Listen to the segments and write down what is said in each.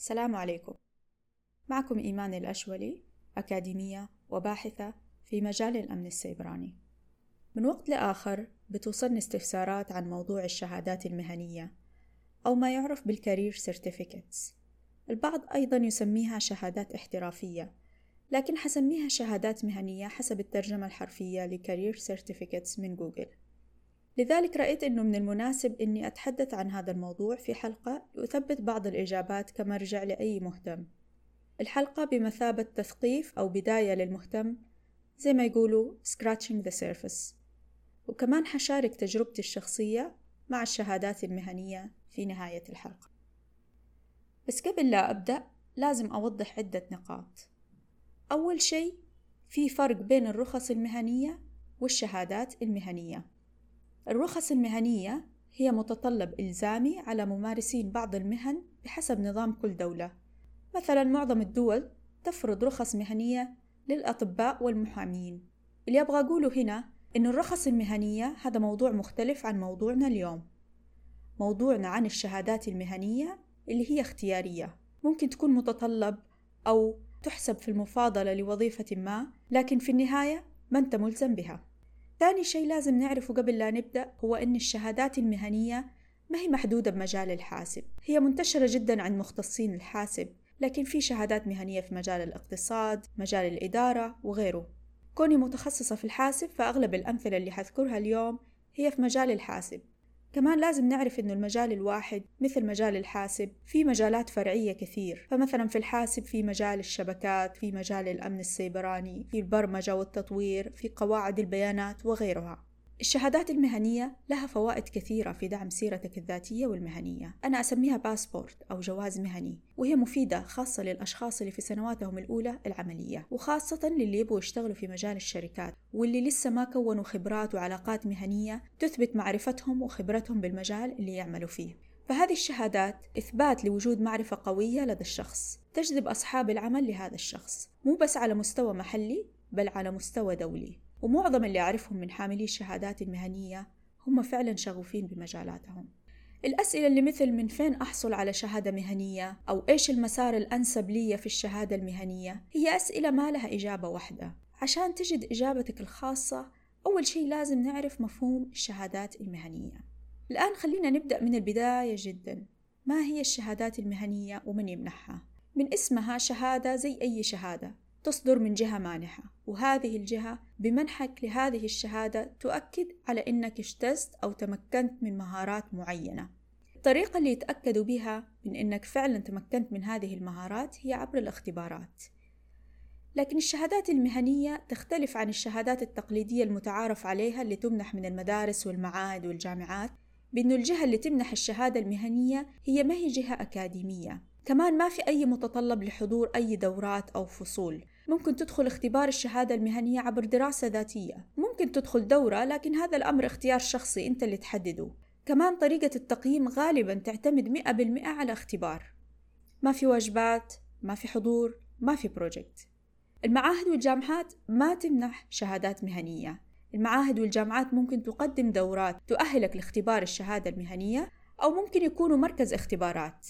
السلام عليكم. معكم إيمان الأشولي أكاديمية وباحثة في مجال الأمن السيبراني. من وقت لآخر بتوصلني استفسارات عن موضوع الشهادات المهنية أو ما يعرف بال career certificates البعض أيضا يسميها شهادات احترافية لكن حسميها شهادات مهنية حسب الترجمة الحرفية ل career certificates من جوجل. لذلك رأيت أنه من المناسب أني أتحدث عن هذا الموضوع في حلقة لأثبت بعض الإجابات كمرجع لأي مهتم. الحلقة بمثابة تثقيف أو بداية للمهتم زي ما يقولوا scratching the surface. وكمان حشارك تجربتي الشخصية مع الشهادات المهنية في نهاية الحلقة. بس قبل لا أبدأ لازم أوضح عدة نقاط. أول شيء في فرق بين الرخص المهنية والشهادات المهنية. الرخص المهنية هي متطلب إلزامي على ممارسين بعض المهن بحسب نظام كل دولة. مثلا معظم الدول تفرض رخص مهنية للأطباء والمحامين. اللي أبغى أقوله هنا إن الرخص المهنية هذا موضوع مختلف عن موضوعنا اليوم. موضوعنا عن الشهادات المهنية اللي هي اختيارية. ممكن تكون متطلب أو تحسب في المفاضلة لوظيفة ما لكن في النهاية ما أنت ملزم بها. ثاني شيء لازم نعرفه قبل لا نبدأ هو أن الشهادات المهنية ما هي محدودة بمجال الحاسب. هي منتشرة جدا عند مختصين الحاسب لكن في شهادات مهنية في مجال الاقتصاد مجال الإدارة وغيره. كوني متخصصة في الحاسب فأغلب الأمثلة اللي حذكرها اليوم هي في مجال الحاسب. كمان لازم نعرف إنه المجال الواحد مثل مجال الحاسب في مجالات فرعية كثير. فمثلا في الحاسب في مجال الشبكات في مجال الأمن السيبراني في البرمجة والتطوير في قواعد البيانات وغيرها. الشهادات المهنية لها فوائد كثيرة في دعم سيرتك الذاتية والمهنية. أنا أسميها باسبورت أو جواز مهني وهي مفيدة خاصة للأشخاص اللي في سنواتهم الأولى العملية وخاصة للي يبغوا يشتغلوا في مجال الشركات واللي لسه ما كونوا خبرات وعلاقات مهنية تثبت معرفتهم وخبرتهم بالمجال اللي يعملوا فيه. فهذه الشهادات إثبات لوجود معرفة قوية لدى الشخص تجذب أصحاب العمل لهذا الشخص مو بس على مستوى محلي بل على مستوى دولي. ومعظم اللي أعرفهم من حاملي الشهادات المهنية هم فعلا شغوفين بمجالاتهم. الأسئلة اللي مثل من فين أحصل على شهادة مهنية أو إيش المسار الأنسب لي في الشهادة المهنية هي أسئلة ما لها إجابة واحدة. عشان تجد إجابتك الخاصة أول شيء لازم نعرف مفهوم الشهادات المهنية. الآن خلينا نبدأ من البداية جدا. ما هي الشهادات المهنية ومن يمنحها؟ من اسمها شهادة زي أي شهادة. تصدر من جهة مانحة وهذه الجهة بمنحك لهذه الشهادة تؤكد على أنك اجتزت أو تمكنت من مهارات معينة. الطريقة اللي يتأكدوا بها من أنك فعلا تمكنت من هذه المهارات هي عبر الاختبارات. لكن الشهادات المهنية تختلف عن الشهادات التقليدية المتعارف عليها اللي تمنح من المدارس والمعاهد والجامعات بأنه الجهة اللي تمنح الشهادة المهنية هي ما هي جهة أكاديمية. كمان ما في أي متطلب لحضور أي دورات أو فصول. ممكن تدخل اختبار الشهادة المهنية عبر دراسة ذاتية. ممكن تدخل دورة لكن هذا الأمر اختيار شخصي أنت اللي تحدده. كمان طريقة التقييم غالبا تعتمد مئة بالمئة على اختبار. ما في واجبات ما في حضور ما في بروجكت المعاهد والجامعات ما تمنح شهادات مهنية. المعاهد والجامعات ممكن تقدم دورات تؤهلك لاختبار الشهادة المهنية أو ممكن يكونوا مركز اختبارات.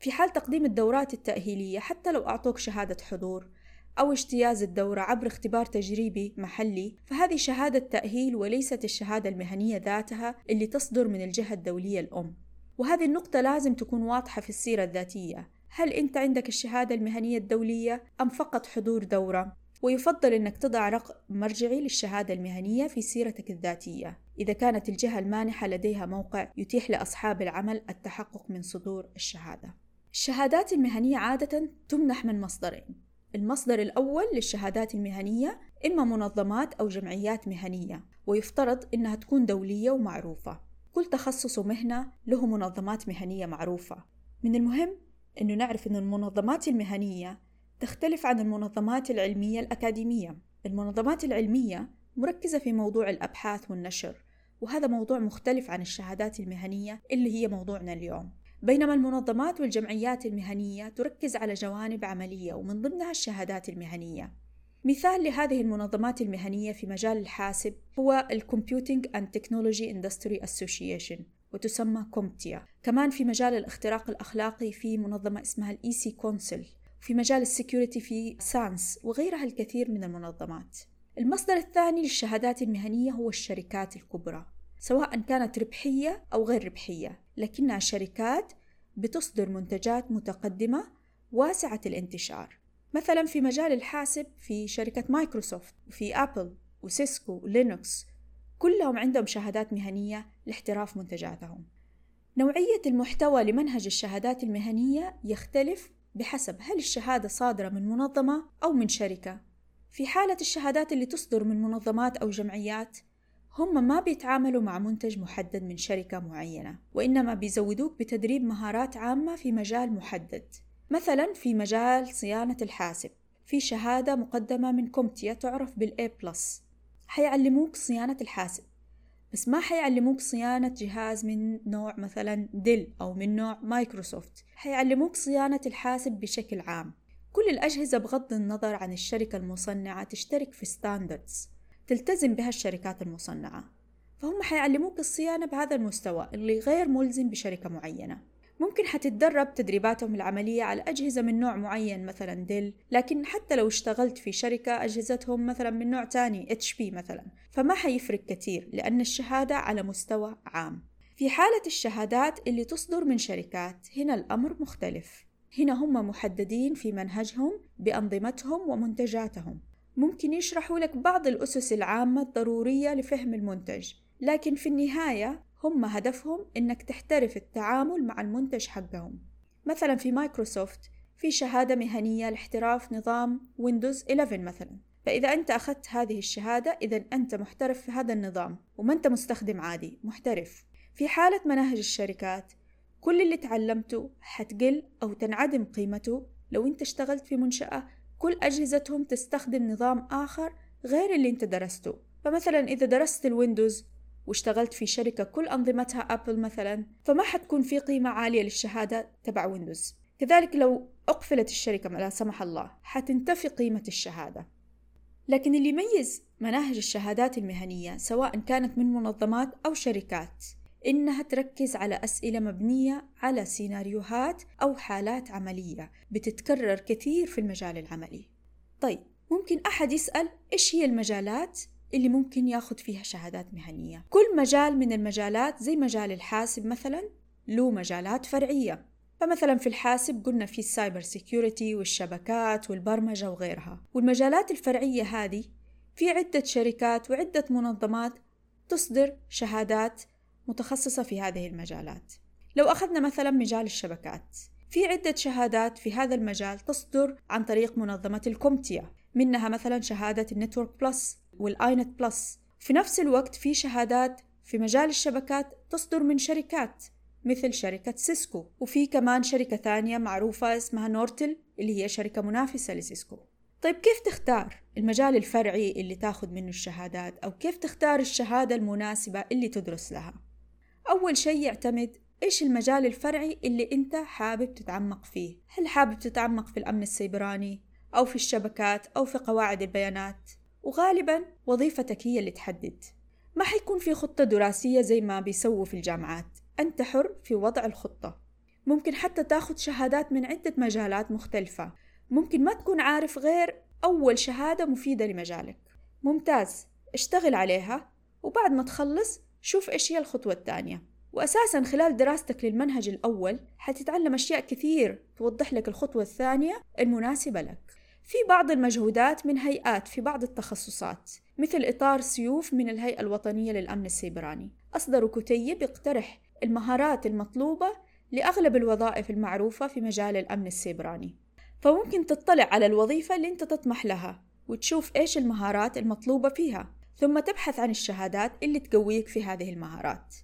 في حال تقديم الدورات التأهيلية حتى لو أعطوك شهادة حضور أو اجتياز الدورة عبر اختبار تجريبي محلي فهذه شهادة تأهيل وليست الشهادة المهنية ذاتها اللي تصدر من الجهة الدولية الأم. وهذه النقطة لازم تكون واضحة في السيرة الذاتية. هل أنت عندك الشهادة المهنية الدولية أم فقط حضور دورة؟ ويفضل أنك تضع رقم مرجعي للشهادة المهنية في سيرتك الذاتية. إذا كانت الجهة المانحة لديها موقع يتيح لأصحاب العمل التحقق من صدور الشهادة. الشهادات المهنية عادة تمنح من مصدرين. المصدر الأول للشهادات المهنية إما منظمات أو جمعيات مهنية ويفترض إنها تكون دولية ومعروفة. كل تخصص ومهنة له منظمات مهنية معروفة. من المهم إنه نعرف إن المنظمات المهنية تختلف عن المنظمات العلمية الأكاديمية. المنظمات العلمية مركزة في موضوع الأبحاث والنشر وهذا موضوع مختلف عن الشهادات المهنية اللي هي موضوعنا اليوم. بينما المنظمات والجمعيات المهنية تركز على جوانب عملية ومن ضمنها الشهادات المهنية. مثال لهذه المنظمات المهنية في مجال الحاسب هو ال Computing and Technology Industry Association وتسمى CompTIA. كمان في مجال الاختراق الأخلاقي في منظمة اسمها ال EC-Council في مجال ال security في SANS وغيرها الكثير من المنظمات. المصدر الثاني للشهادات المهنية هو الشركات الكبرى سواء كانت ربحية أو غير ربحية. لكنها شركات بتصدر منتجات متقدمة واسعة الانتشار. مثلا في مجال الحاسب في شركة مايكروسوفت وفي أبل وسيسكو ولينوكس كلهم عندهم شهادات مهنية لاحتراف منتجاتهم. نوعية المحتوى لمنهج الشهادات المهنية يختلف بحسب هل الشهادة صادرة من منظمة أو من شركة. في حالة الشهادات اللي تصدر من منظمات أو جمعيات هم ما بيتعاملوا مع منتج محدد من شركة معينة وإنما بيزودوك بتدريب مهارات عامة في مجال محدد. مثلا في مجال صيانة الحاسب في شهادة مقدمة من CompTIA تعرف بال A حيعلموك صيانة الحاسب بس ما حيعلموك صيانة جهاز من نوع مثلا ديل أو من نوع مايكروسوفت حيعلموك صيانة الحاسب بشكل عام. كل الأجهزة بغض النظر عن الشركة المصنعة تشترك في ستاندردز تلتزم بها الشركات المصنعة فهم حيعلموك الصيانة بهذا المستوى اللي غير ملزم بشركة معينة. ممكن حتتدرب تدريباتهم العملية على أجهزة من نوع معين مثلا ديل لكن حتى لو اشتغلت في شركة أجهزتهم مثلا من نوع تاني HP مثلا فما حيفرق كثير لأن الشهادة على مستوى عام. في حالة الشهادات اللي تصدر من شركات هنا الأمر مختلف. هنا هم محددين في منهجهم بأنظمتهم ومنتجاتهم. ممكن يشرحوا لك بعض الأسس العامة الضرورية لفهم المنتج لكن في النهاية هم هدفهم إنك تحترف التعامل مع المنتج حقهم. مثلا في مايكروسوفت في شهادة مهنية لاحتراف نظام ويندوز 11 مثلا. فإذا أنت أخذت هذه الشهادة إذا أنت محترف في هذا النظام وما أنت مستخدم عادي محترف. في حالة مناهج الشركات كل اللي تعلمته حتقل أو تنعدم قيمته لو أنت اشتغلت في منشأة كل أجهزتهم تستخدم نظام آخر غير اللي أنت درسته. فمثلا إذا درست الويندوز واشتغلت في شركة كل أنظمتها أبل مثلا فما حتكون في قيمة عالية للشهادة تبع ويندوز. كذلك لو أقفلت الشركة لا سمح الله حتنتفي قيمة الشهادة. لكن اللي يميز مناهج الشهادات المهنية سواء كانت من منظمات أو شركات إنها تركز على أسئلة مبنية على سيناريوهات أو حالات عملية بتتكرر كثير في المجال العملي. طيب ممكن أحد يسأل إيش هي المجالات اللي ممكن ياخد فيها شهادات مهنية؟ كل مجال من المجالات زي مجال الحاسب مثلا له مجالات فرعية فمثلا في الحاسب قلنا في ال cyber security والشبكات والبرمجة وغيرها والمجالات الفرعية هذه في عدة شركات وعدة منظمات تصدر شهادات متخصصة في هذه المجالات. لو أخذنا مثلا مجال الشبكات في عدة شهادات في هذا المجال تصدر عن طريق منظمة الكومبتيا منها مثلا شهادة ال Network+ وال i-Net+. في نفس الوقت في شهادات في مجال الشبكات تصدر من شركات مثل شركة سيسكو. وفي كمان شركة ثانية معروفة اسمها نورتل اللي هي شركة منافسة لسيسكو. طيب كيف تختار المجال الفرعي اللي تاخذ منه الشهادات؟ أو كيف تختار الشهادة المناسبة اللي تدرس لها؟ أول شيء يعتمد إيش المجال الفرعي اللي أنت حابب تتعمق فيه؟ هل حابب تتعمق في الأمن السيبراني أو في الشبكات أو في قواعد البيانات؟ وغالبا وظيفتك هي اللي تحدد. ما حيكون في خطة دراسية زي ما بيسووا في الجامعات. أنت حر في وضع الخطة. ممكن حتى تاخد شهادات من عدة مجالات مختلفة. ممكن ما تكون عارف غير أول شهادة مفيدة لمجالك. ممتاز. اشتغل عليها. وبعد ما تخلص شوف إيش هي الخطوة الثانية. وأساسا خلال دراستك للمنهج الأول حتتعلم أشياء كثير توضح لك الخطوة الثانية المناسبة لك. في بعض المجهودات من هيئات في بعض التخصصات مثل إطار سيوف من الهيئة الوطنية للأمن السيبراني. أصدروا كتيب يقترح المهارات المطلوبة لأغلب الوظائف المعروفة في مجال الأمن السيبراني. فممكن تطلع على الوظيفة اللي أنت تطمح لها وتشوف إيش المهارات المطلوبة فيها. ثم تبحث عن الشهادات اللي تقويك في هذه المهارات.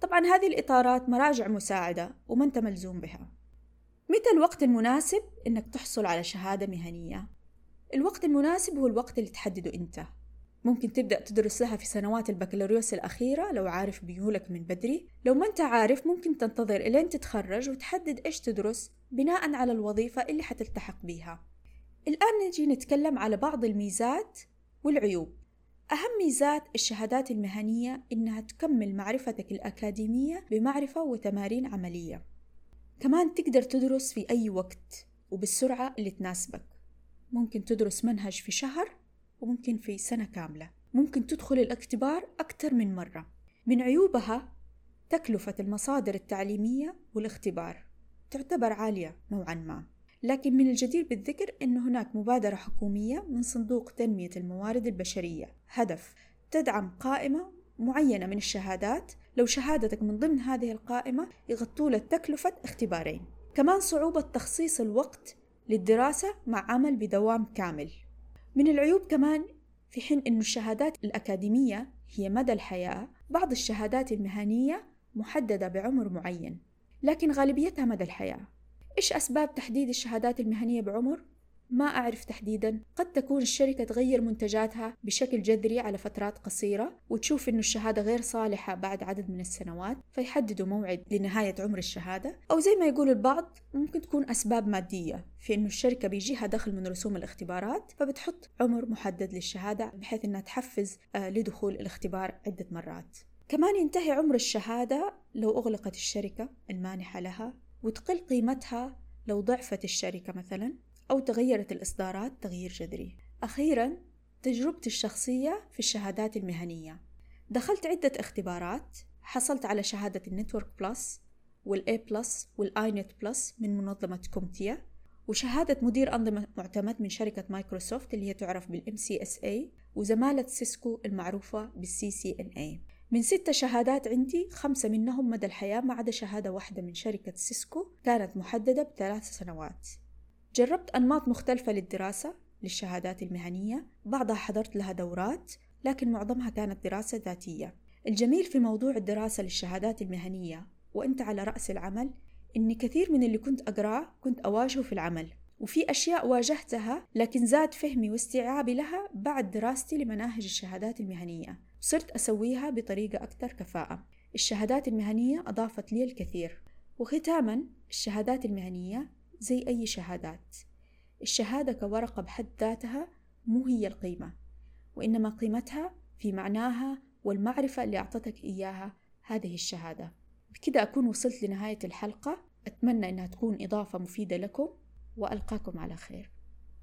طبعا هذه الإطارات مراجع مساعدة وما أنت ملزوم بها. متى الوقت المناسب إنك تحصل على شهادة مهنية؟ الوقت المناسب هو الوقت اللي تحدده أنت. ممكن تبدأ تدرس لها في سنوات البكالوريوس الأخيرة لو عارف ميولك من بدري. لو ما أنت عارف ممكن تنتظر إلين تتخرج وتحدد إيش تدرس بناء على الوظيفة اللي حتلتحق بيها. الآن نجي نتكلم على بعض الميزات والعيوب. أهم ميزات الشهادات المهنية إنها تكمل معرفتك الأكاديمية بمعرفة وتمارين عملية. كمان تقدر تدرس في أي وقت وبالسرعة اللي تناسبك. ممكن تدرس منهج في شهر وممكن في سنة كاملة. ممكن تدخل الاختبار أكثر من مرة. من عيوبها تكلفة المصادر التعليمية والاختبار. تعتبر عالية نوعا ما. لكن من الجدير بالذكر أن هناك مبادرة حكومية من صندوق تنمية الموارد البشرية. هدف تدعم قائمة معينة من الشهادات. لو شهادتك من ضمن هذه القائمة يغطوا لك تكلفة اختبارين. كمان صعوبة تخصيص الوقت للدراسة مع عمل بدوام كامل. من العيوب كمان في حين أن الشهادات الأكاديمية هي مدى الحياة بعض الشهادات المهنية محددة بعمر معين لكن غالبيتها مدى الحياة. إيش أسباب تحديد الشهادات المهنية بعمر؟ ما أعرف تحديدا. قد تكون الشركة تغير منتجاتها بشكل جذري على فترات قصيرة وتشوف إنه الشهادة غير صالحة بعد عدد من السنوات فيحددوا موعد لنهاية عمر الشهادة. أو زي ما يقول البعض ممكن تكون أسباب مادية في إنه الشركة بيجيها دخل من رسوم الاختبارات فبتحط عمر محدد للشهادة بحيث إنها تحفز آه، لدخول الاختبار عدة مرات. كمان ينتهي عمر الشهادة لو أغلقت الشركة المانحة لها. وتقل قيمتها لو ضعفت الشركة مثلا أو تغيرت الإصدارات تغيير جذري. أخيرا تجربتي الشخصية في الشهادات المهنية. دخلت عدة اختبارات حصلت على شهادة ال Network+ وال A+ وال i-Net+ من منظمة كومبتيا وشهادة مدير أنظمة معتمد من شركة مايكروسوفت اللي هي تعرف بال MCSA وزمالة سيسكو المعروفة بال CCNA من ستة شهادات عندي خمسة منهم مدى الحياة ما عدا شهادة واحدة من شركة سيسكو كانت محددة بثلاث سنوات. جربت أنماط مختلفة للدراسة للشهادات المهنية بعضها حضرت لها دورات لكن معظمها كانت دراسة ذاتية. الجميل في موضوع الدراسة للشهادات المهنية وأنت على رأس العمل إن كثير من اللي كنت أقرأه كنت أواجهه في العمل. وفي أشياء واجهتها لكن زاد فهمي واستيعابي لها بعد دراستي لمناهج الشهادات المهنية. صرت أسويها بطريقة أكثر كفاءة. الشهادات المهنية أضافت لي الكثير. وختاما الشهادات المهنية زي أي شهادات. الشهادة كورقة بحد ذاتها مو هي القيمة وإنما قيمتها في معناها والمعرفة اللي أعطتك إياها هذه الشهادة. بكده أكون وصلت لنهاية الحلقة. أتمنى أنها تكون إضافة مفيدة لكم. وألقاكم على خير.